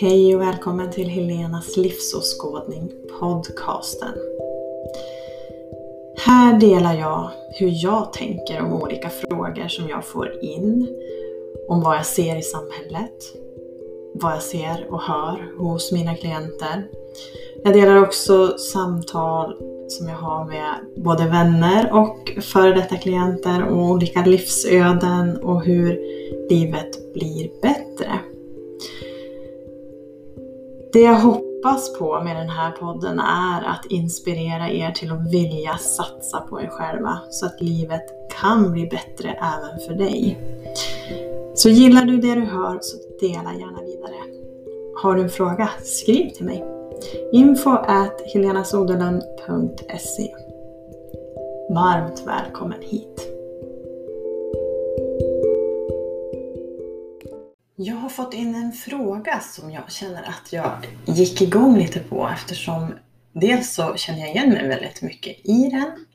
Hej och välkommen till Helenas livsåskådning podcasten. Här delar jag hur jag tänker om olika frågor som jag får in. Om vad jag ser i samhället, vad jag ser och hör hos mina klienter. Jag delar också samtal som jag har med både vänner och före detta klienter Om olika livsöden och hur livet blir bättre. Det jag hoppas på med den här podden är att inspirera er till att vilja satsa på er själva så att livet kan bli bättre även för dig. Så gillar du det du hör så dela gärna vidare. Har du en fråga? Skriv till mig. Info at helenasoderlund.se Varmt välkommen hit! Jag har fått in en fråga som jag känner att jag gick igång lite på eftersom dels så känner jag igen mig väldigt mycket i den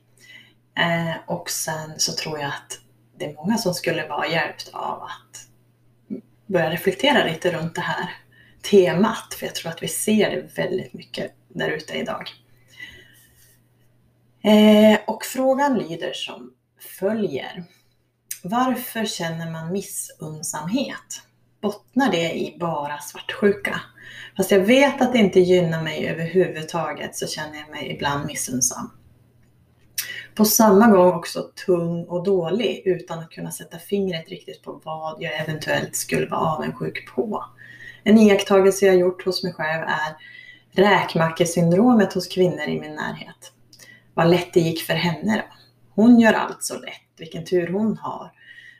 eh, och sen så tror jag att det är många som skulle vara hjälpt av att börja reflektera lite runt det här temat, för jag tror att vi ser det väldigt mycket där ute idag. Eh, och frågan lyder som följer. Varför känner man missunnsamhet? Bottnar det i bara svartsjuka? Fast jag vet att det inte gynnar mig överhuvudtaget så känner jag mig ibland missunnsam. På samma gång också tung och dålig utan att kunna sätta fingret riktigt på vad jag eventuellt skulle vara avundsjuk på. En iakttagelse jag gjort hos mig själv är räkmackesyndromet hos kvinnor i min närhet. Vad lätt det gick för henne då. Hon gör allt så lätt, vilken tur hon har.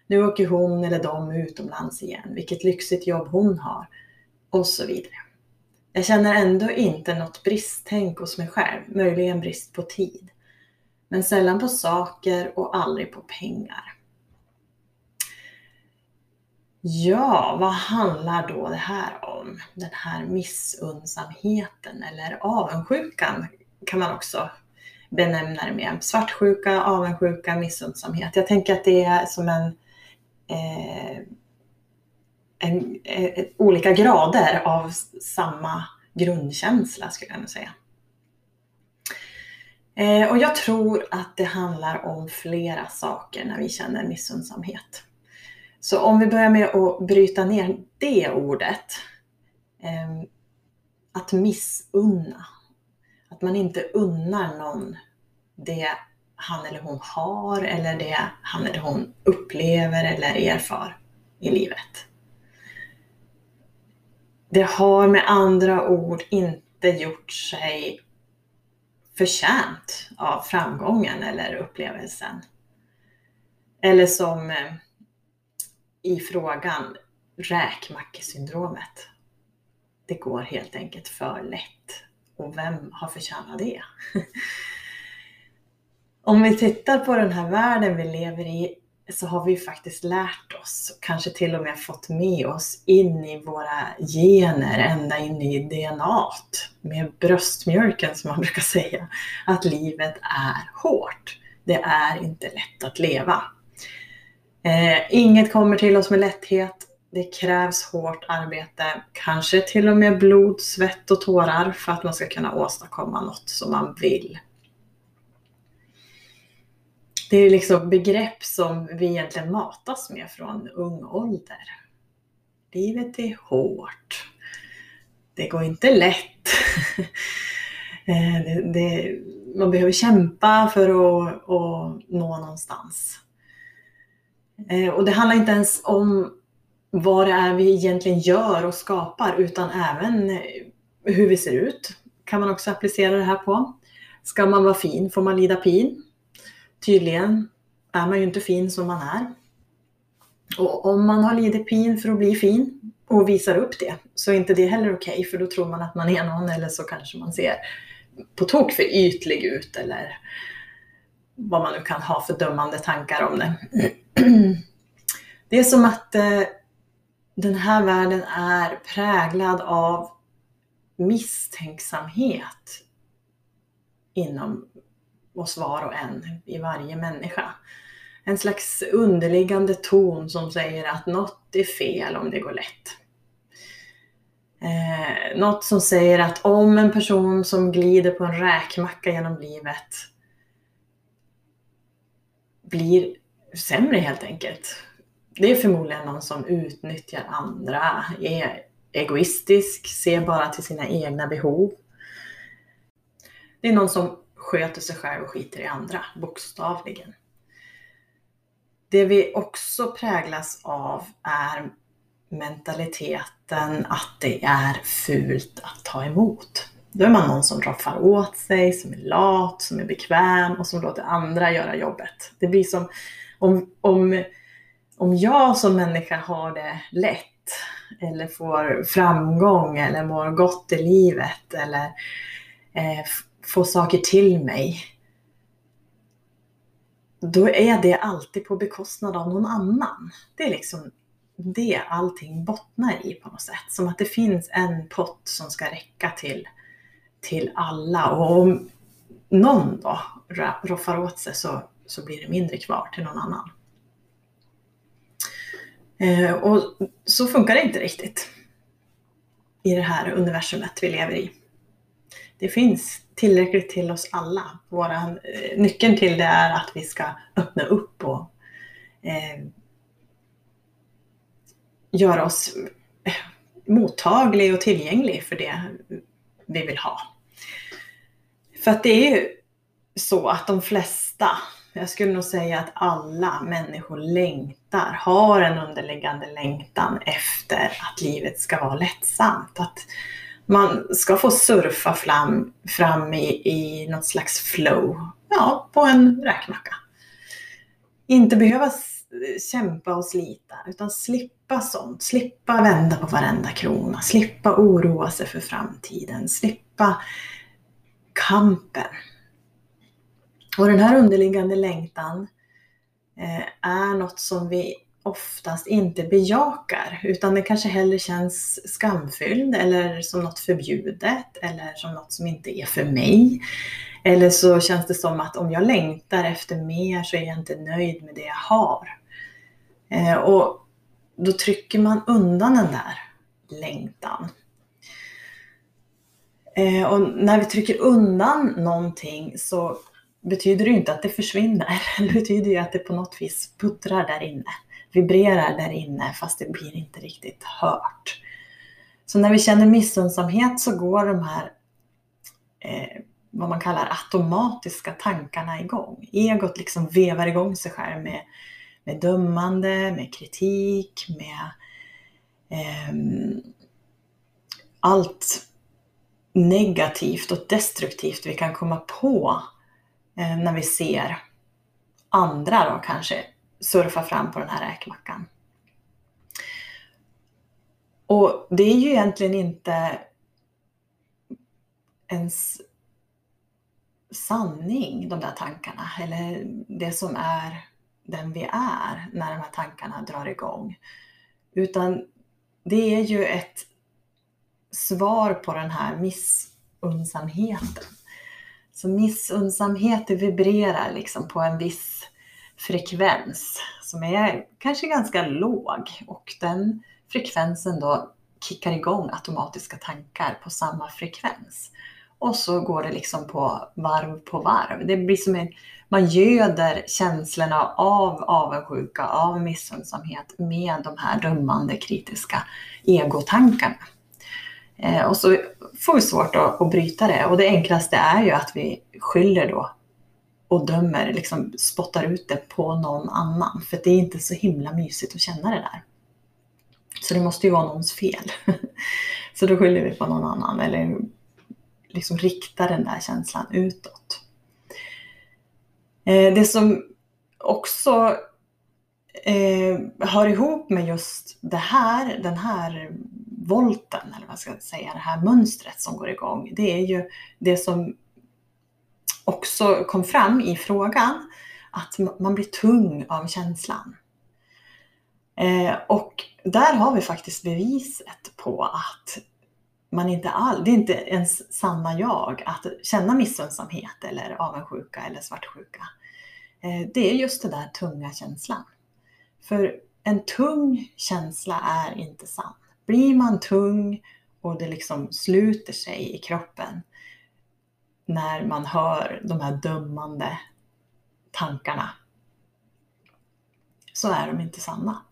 Nu åker hon eller de utomlands igen, vilket lyxigt jobb hon har. Och så vidare. Jag känner ändå inte något bristtänk hos mig själv, möjligen brist på tid. Men sällan på saker och aldrig på pengar. Ja, vad handlar då det här om? Den här missunnsamheten eller avundsjukan kan man också benämna det med. Svartsjuka, avundsjuka, missundsamhet. Jag tänker att det är som en, Eh, en eh, olika grader av samma grundkänsla skulle jag nog säga. Eh, och jag tror att det handlar om flera saker när vi känner missundsamhet. Så om vi börjar med att bryta ner det ordet. Eh, att missunna. Att man inte unnar någon det han eller hon har eller det han eller hon upplever eller erfar i livet. Det har med andra ord inte gjort sig förtjänt av framgången eller upplevelsen. Eller som eh, i frågan räkmackesyndromet. Det går helt enkelt för lätt. Och vem har förtjänat det? Om vi tittar på den här världen vi lever i så har vi faktiskt lärt oss, kanske till och med fått med oss in i våra gener, ända in i DNA, med bröstmjölken som man brukar säga, att livet är hårt. Det är inte lätt att leva. Eh, inget kommer till oss med lätthet. Det krävs hårt arbete, kanske till och med blod, svett och tårar för att man ska kunna åstadkomma något som man vill. Det är liksom begrepp som vi egentligen matas med från ung ålder. Livet är hårt. Det går inte lätt. Eh, det, det, man behöver kämpa för att, att nå någonstans. Eh, och det handlar inte ens om vad det är vi egentligen gör och skapar utan även hur vi ser ut kan man också applicera det här på. Ska man vara fin får man lida pin. Tydligen är man ju inte fin som man är. Och om man har lidit pin för att bli fin och visar upp det så är inte det heller okej okay, för då tror man att man är någon eller så kanske man ser på tok för ytlig ut eller vad man nu kan ha för dömande tankar om det. Det är som att eh, den här världen är präglad av misstänksamhet inom oss var och en, i varje människa. En slags underliggande ton som säger att något är fel om det går lätt. Eh, något som säger att om en person som glider på en räkmacka genom livet blir sämre helt enkelt. Det är förmodligen någon som utnyttjar andra, är egoistisk, ser bara till sina egna behov. Det är någon som sköter sig själv och skiter i andra, bokstavligen. Det vi också präglas av är mentaliteten att det är fult att ta emot. Då är man någon som roffar åt sig, som är lat, som är bekväm och som låter andra göra jobbet. Det blir som om, om, om jag som människa har det lätt eller får framgång eller mår gott i livet eller eh, få saker till mig. Då är det alltid på bekostnad av någon annan. Det är liksom det allting bottnar i på något sätt. Som att det finns en pott som ska räcka till, till alla. Och om någon då roffar åt sig så, så blir det mindre kvar till någon annan. Eh, och så funkar det inte riktigt i det här universumet vi lever i. Det finns tillräckligt till oss alla. Våra, eh, nyckeln till det är att vi ska öppna upp och eh, göra oss eh, mottaglig och tillgänglig för det vi vill ha. För att det är ju så att de flesta, jag skulle nog säga att alla människor längtar, har en underliggande längtan efter att livet ska vara lättsamt. Att man ska få surfa fram, fram i, i något slags flow, ja, på en räkmacka. Inte behöva kämpa och slita, utan slippa sånt. Slippa vända på varenda krona, slippa oroa sig för framtiden, slippa kampen. Och den här underliggande längtan eh, är något som vi oftast inte bejakar, utan det kanske hellre känns skamfylld eller som något förbjudet eller som något som inte är för mig. Eller så känns det som att om jag längtar efter mer så är jag inte nöjd med det jag har. Eh, och då trycker man undan den där längtan. Eh, och när vi trycker undan någonting så betyder det inte att det försvinner. Det betyder ju att det på något vis puttrar där inne, vibrerar där inne fast det blir inte riktigt hört. Så när vi känner missunnsamhet så går de här eh, vad man kallar automatiska tankarna igång. Egot liksom vevar igång sig själv med med dömande, med kritik, med eh, allt negativt och destruktivt vi kan komma på eh, när vi ser andra då kanske surfa fram på den här räkmackan. Och det är ju egentligen inte ens sanning, de där tankarna, eller det som är den vi är när de här tankarna drar igång. Utan det är ju ett svar på den här missunnsamheten. Så missunnsamhet vibrerar liksom på en viss frekvens som är kanske ganska låg och den frekvensen då kickar igång automatiska tankar på samma frekvens. Och så går det liksom på varv på varv. Det blir som en man göder känslorna av avundsjuka, av missunnsamhet med de här dömande, kritiska egotankarna. Eh, och så får vi svårt att, att bryta det och det enklaste är ju att vi skyller då och dömer, liksom spottar ut det på någon annan. För det är inte så himla mysigt att känna det där. Så det måste ju vara någons fel. Så då skyller vi på någon annan eller liksom riktar den där känslan utåt. Eh, det som också eh, hör ihop med just det här, den här volten, eller vad ska jag säga, det här mönstret som går igång, det är ju det som också kom fram i frågan, att man blir tung av känslan. Eh, och där har vi faktiskt beviset på att man inte all, det är inte ens sanna jag att känna missunnsamhet eller avundsjuka eller svartsjuka. Eh, det är just den där tunga känslan. För en tung känsla är inte sann. Blir man tung och det liksom sluter sig i kroppen när man hör de här dömande tankarna så är de inte sanna.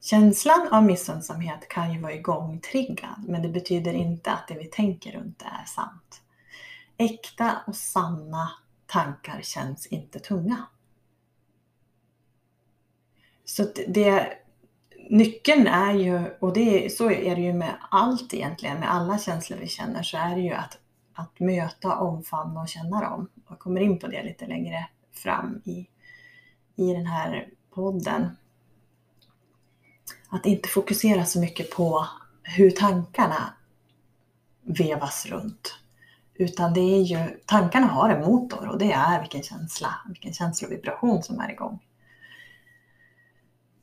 Känslan av missunnsamhet kan ju vara igångtriggad men det betyder inte att det vi tänker runt det är sant. Äkta och sanna tankar känns inte tunga. Så det, nyckeln är ju, och det, så är det ju med allt egentligen, med alla känslor vi känner, så är det ju att, att möta, omfamna och känna dem. Jag kommer in på det lite längre fram i, i den här podden. Att inte fokusera så mycket på hur tankarna vevas runt. Utan det är ju, tankarna har en motor och det är vilken känsla, vilken känslovibration som är igång.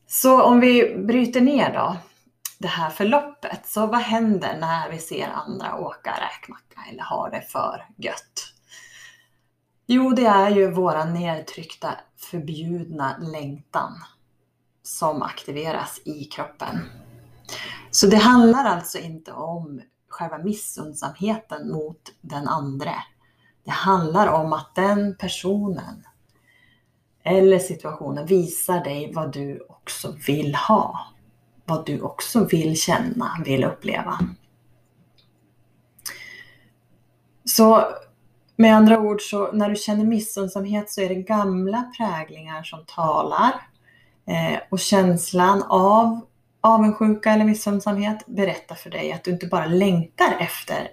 Så om vi bryter ner då det här förloppet. Så vad händer när vi ser andra åka räkmacka eller ha det för gött? Jo, det är ju våra nedtryckta förbjudna längtan som aktiveras i kroppen. Så det handlar alltså inte om själva missundsamheten mot den andre. Det handlar om att den personen eller situationen visar dig vad du också vill ha. Vad du också vill känna, vill uppleva. Så med andra ord, så när du känner missundsamhet så är det gamla präglingar som talar. Eh, och känslan av avundsjuka eller missundsamhet berättar för dig att du inte bara längtar efter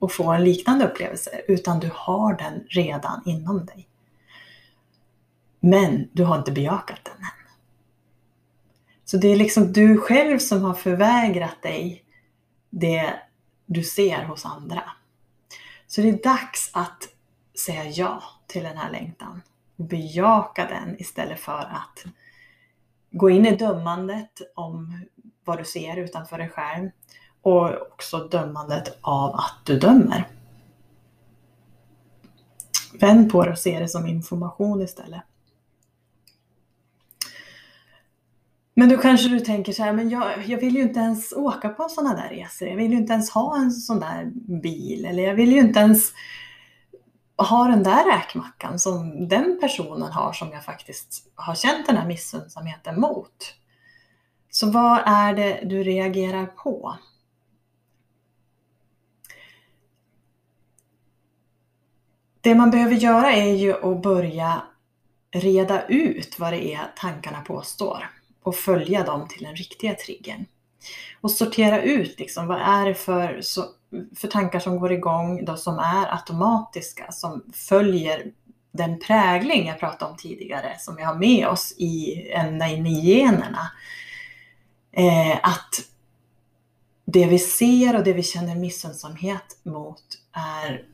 att få en liknande upplevelse, utan du har den redan inom dig. Men du har inte bejakat den än. Så det är liksom du själv som har förvägrat dig det du ser hos andra. Så det är dags att säga ja till den här längtan och bejaka den istället för att gå in i dömandet om vad du ser utanför dig själv och också dömandet av att du dömer. Vänd på det och se det som information istället. Men då kanske du tänker så här, men jag, jag vill ju inte ens åka på sådana där resor. Jag vill ju inte ens ha en sån där bil. Eller jag vill ju inte ens ha den där räkmackan som den personen har som jag faktiskt har känt den här missundsamheten mot. Så vad är det du reagerar på? Det man behöver göra är ju att börja reda ut vad det är tankarna påstår och följa dem till den riktiga triggern. Och sortera ut liksom, vad är det för, för tankar som går igång då som är automatiska, som följer den prägling jag pratade om tidigare som vi har med oss i, ända in i generna. Eh, att det vi ser och det vi känner missunnsamhet mot är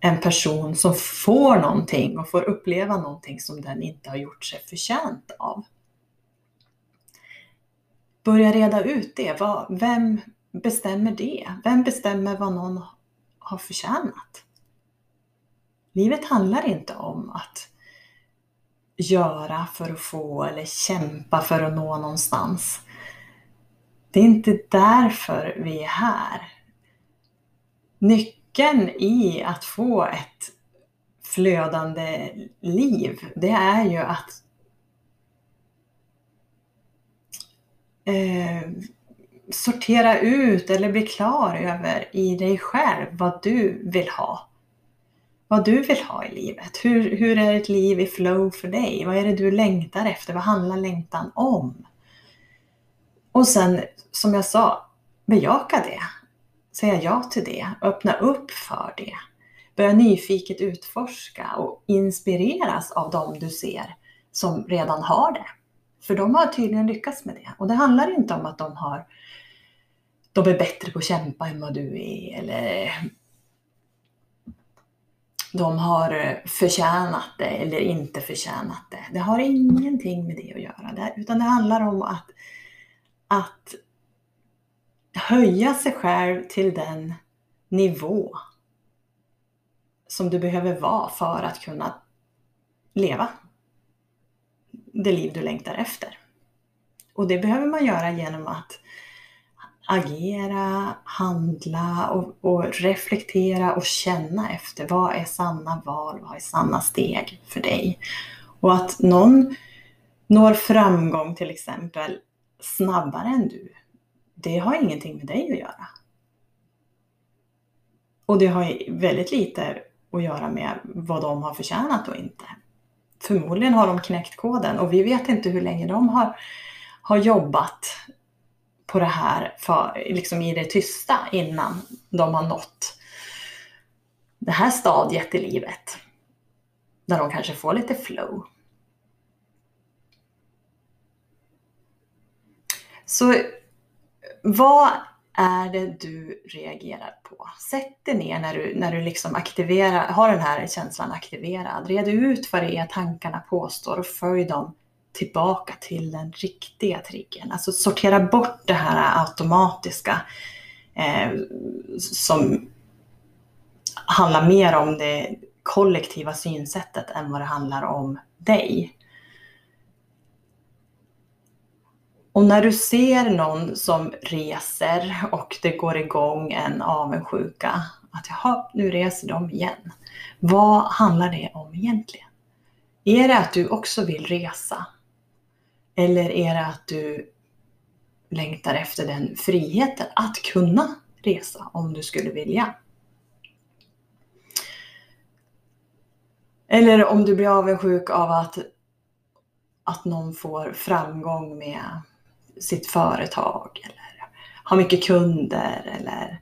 en person som får någonting och får uppleva någonting som den inte har gjort sig förtjänt av. Börja reda ut det. Vem bestämmer det? Vem bestämmer vad någon har förtjänat? Livet handlar inte om att göra för att få eller kämpa för att nå någonstans. Det är inte därför vi är här. Nyckeln i att få ett flödande liv, det är ju att eh, sortera ut eller bli klar över i dig själv vad du vill ha. Vad du vill ha i livet. Hur, hur är ett liv i flow för dig? Vad är det du längtar efter? Vad handlar längtan om? Och sen, som jag sa, bejaka det. Säga ja till det. Öppna upp för det. Börja nyfiket utforska och inspireras av dem du ser som redan har det. För de har tydligen lyckats med det. Och det handlar inte om att de har de är bättre på att kämpa än vad du är eller de har förtjänat det eller inte förtjänat det. Det har ingenting med det att göra. Utan det handlar om att, att höja sig själv till den nivå som du behöver vara för att kunna leva det liv du längtar efter. Och det behöver man göra genom att agera, handla och, och, reflektera och känna efter. Vad är sanna val? Vad är sanna steg för dig? Och att någon når framgång till exempel snabbare än du, det har ingenting med dig att göra. Och det har väldigt lite att göra med vad de har förtjänat och inte. Förmodligen har de knäckt koden och vi vet inte hur länge de har, har jobbat på det här för, liksom i det tysta innan de har nått det här stadiet i livet. Där de kanske får lite flow. Så vad är det du reagerar på? Sätt dig ner när du, när du liksom aktiverar, har den här känslan aktiverad. Red ut vad det är tankarna påstår och följ dem tillbaka till den riktiga triggern. Alltså sortera bort det här automatiska eh, som handlar mer om det kollektiva synsättet än vad det handlar om dig. Och när du ser någon som reser och det går igång en avundsjuka, att jaha, nu reser de igen. Vad handlar det om egentligen? Är det att du också vill resa? Eller är det att du längtar efter den friheten att kunna resa om du skulle vilja? Eller om du blir avundsjuk av att, att någon får framgång med sitt företag eller har mycket kunder eller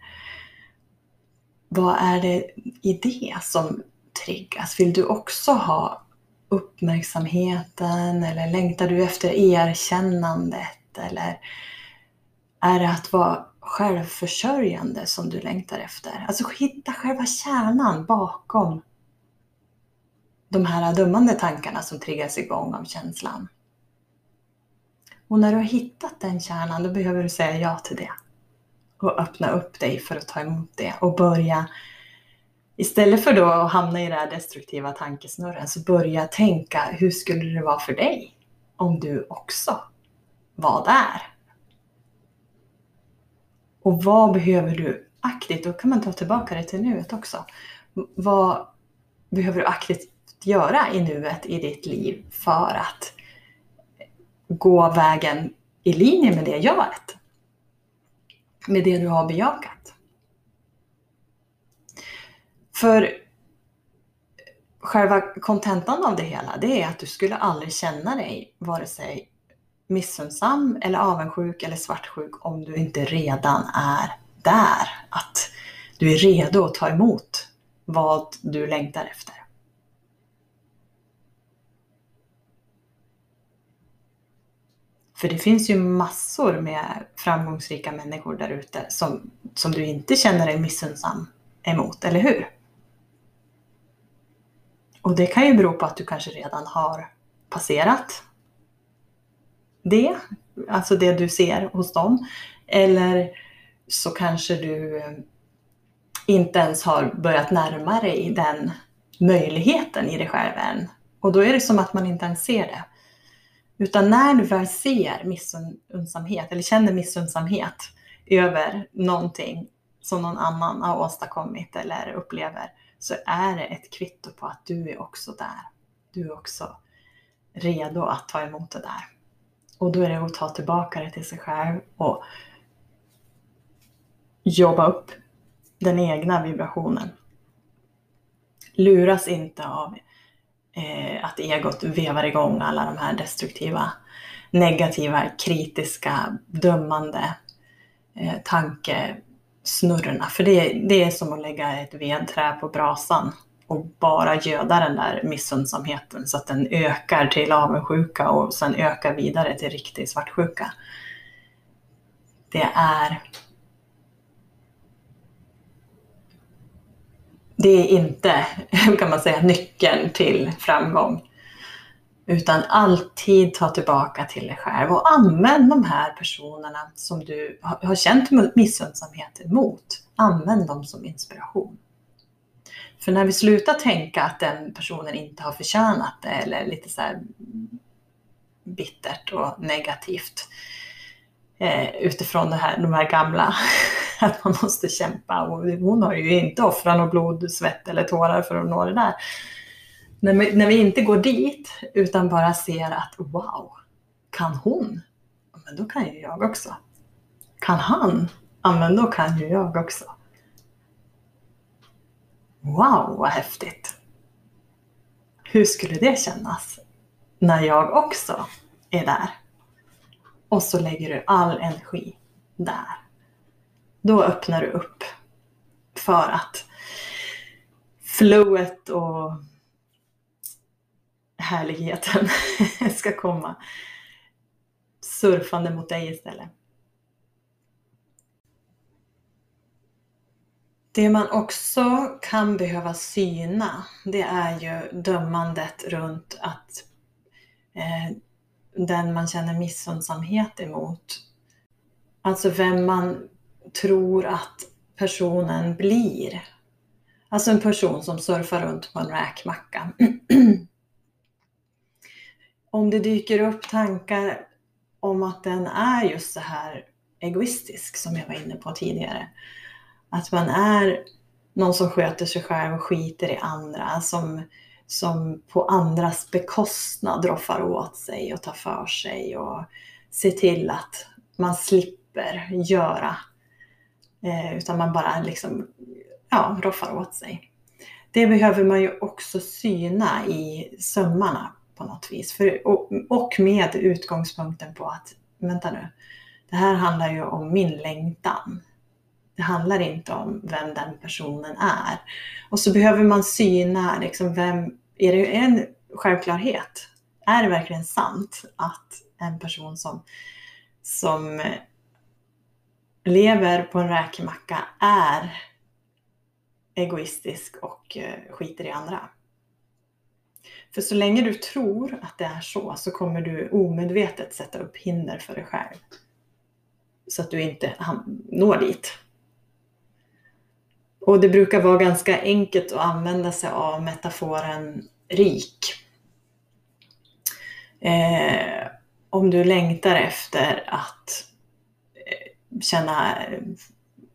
vad är det i det som triggas? Vill du också ha uppmärksamheten eller längtar du efter erkännandet eller är det att vara självförsörjande som du längtar efter? Alltså hitta själva kärnan bakom de här dömande tankarna som triggas igång av känslan. Och när du har hittat den kärnan, då behöver du säga ja till det. Och öppna upp dig för att ta emot det och börja Istället för då att hamna i den här destruktiva tankesnurren så börja tänka hur skulle det vara för dig om du också var där? Och vad behöver du aktivt, då kan man ta tillbaka det till nuet också. Vad behöver du aktivt göra i nuet i ditt liv för att gå vägen i linje med det jaet, Med det du har bejakat. För själva kontentan av det hela, det är att du skulle aldrig känna dig vare sig missunnsam eller avundsjuk eller svartsjuk om du inte redan är där. Att du är redo att ta emot vad du längtar efter. För det finns ju massor med framgångsrika människor där ute som, som du inte känner dig missunnsam emot, eller hur? Och det kan ju bero på att du kanske redan har passerat det, alltså det du ser hos dem. Eller så kanske du inte ens har börjat närma dig den möjligheten i dig själv än. Och då är det som att man inte ens ser det. Utan när du väl ser missunnsamhet eller känner missunnsamhet över någonting som någon annan har åstadkommit eller upplever så är det ett kvitto på att du är också där. Du är också redo att ta emot det där. Och då är det att ta tillbaka det till sig själv och jobba upp den egna vibrationen. Luras inte av eh, att egot vevar igång alla de här destruktiva, negativa, kritiska, dömande eh, tankesnurrorna. För det, det är som att lägga ett vedträ på brasan och bara göda den där missundsamheten så att den ökar till avundsjuka och sen ökar vidare till riktig svartsjuka. Det är det är inte, kan man säga, nyckeln till framgång. Utan alltid ta tillbaka till dig själv och använd de här personerna som du har känt missundsamhet emot. Använd dem som inspiration. För när vi slutar tänka att den personen inte har förtjänat det eller lite så bittert och negativt eh, utifrån det här, de här gamla, att man måste kämpa. Och hon har ju inte offrat något blod, svett eller tårar för att nå det där. När vi, när vi inte går dit utan bara ser att wow, kan hon? Men då kan ju jag också. Kan han? Ja, men då kan ju jag också. Wow, vad häftigt! Hur skulle det kännas när jag också är där? Och så lägger du all energi där. Då öppnar du upp för att flowet och härligheten ska komma surfande mot dig istället. Det man också kan behöva syna, det är ju dömandet runt att eh, den man känner missundsamhet emot, alltså vem man tror att personen blir. Alltså en person som surfar runt på en räkmacka. Om det dyker upp tankar om att den är just så här egoistisk som jag var inne på tidigare. Att man är någon som sköter sig själv och skiter i andra, som, som på andras bekostnad roffar åt sig och tar för sig och ser till att man slipper göra, eh, utan man bara liksom, ja, roffar åt sig. Det behöver man ju också syna i sömmarna på något vis. För, och, och med utgångspunkten på att, vänta nu, det här handlar ju om min längtan. Det handlar inte om vem den personen är. Och så behöver man syna, liksom, vem, är det en självklarhet? Är det verkligen sant att en person som, som lever på en räkmacka är egoistisk och eh, skiter i andra? För så länge du tror att det är så, så kommer du omedvetet sätta upp hinder för dig själv. Så att du inte når dit. Och det brukar vara ganska enkelt att använda sig av metaforen rik. Eh, om du längtar efter att eh, känna eh,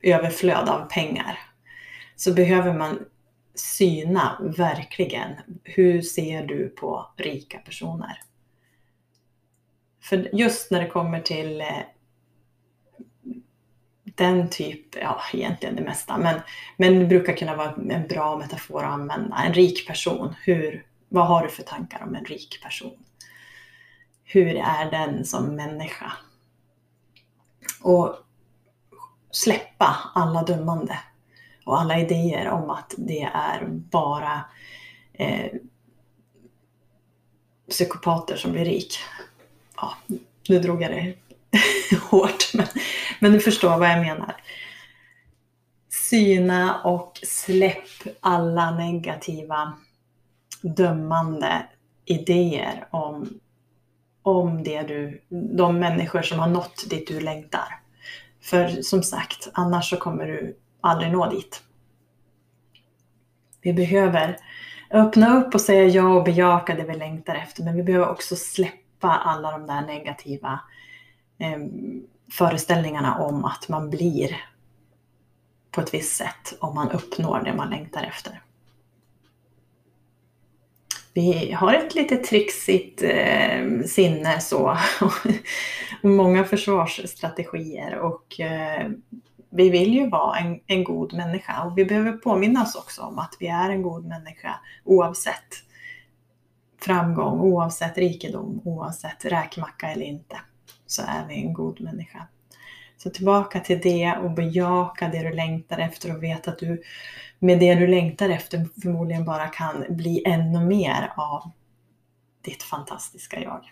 överflöd av pengar så behöver man syna verkligen hur ser du på rika personer. För just när det kommer till eh, den typ, ja egentligen det mesta, men, men det brukar kunna vara en bra metafor att använda. En rik person, hur, vad har du för tankar om en rik person? Hur är den som människa? Och släppa alla dömande och alla idéer om att det är bara eh, psykopater som blir rik. Ja, nu drog jag det hårt, men, men du förstår vad jag menar. Syna och släpp alla negativa dömande idéer om, om det du, de människor som har nått dit du längtar. För som sagt, annars så kommer du aldrig nå dit. Vi behöver öppna upp och säga ja och bejaka det vi längtar efter, men vi behöver också släppa alla de där negativa eh, föreställningarna om att man blir på ett visst sätt om man uppnår det man längtar efter. Vi har ett lite trixigt eh, sinne så, många försvarsstrategier och eh, vi vill ju vara en, en god människa. Och vi behöver påminna oss också om att vi är en god människa oavsett framgång, oavsett rikedom, oavsett räkmacka eller inte, så är vi en god människa. Så tillbaka till det och bejaka det du längtar efter och veta att du med det du längtar efter förmodligen bara kan bli ännu mer av ditt fantastiska jag.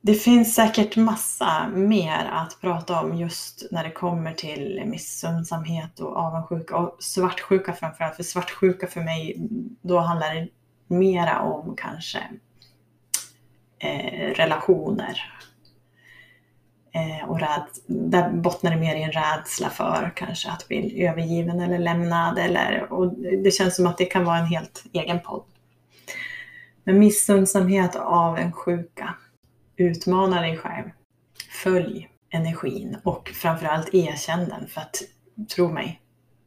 Det finns säkert massa mer att prata om just när det kommer till missunnsamhet och avundsjuka och svartsjuka framförallt. För svartsjuka för mig, då handlar det mera om kanske Eh, relationer. Eh, och räd, där bottnar det mer i en rädsla för kanske att bli övergiven eller lämnad. Eller, och det känns som att det kan vara en helt egen podd. Men missundsamhet och avundsjuka utmana dig själv. Följ energin och framförallt erkänn den för att tro mig,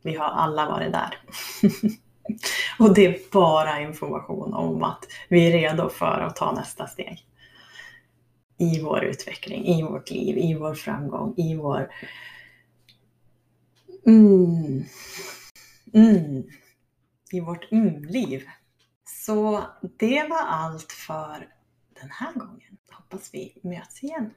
vi har alla varit där. och det är bara information om att vi är redo för att ta nästa steg. I vår utveckling, i vårt liv, i vår framgång, i vår... Mm. Mm. I vårt mm-liv. Så det var allt för den här gången. Hoppas vi möts igen.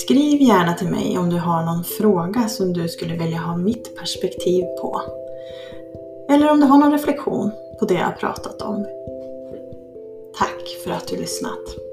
Skriv gärna till mig om du har någon fråga som du skulle vilja ha mitt perspektiv på. Eller om du har någon reflektion på det jag pratat om. Tack för att du lyssnat.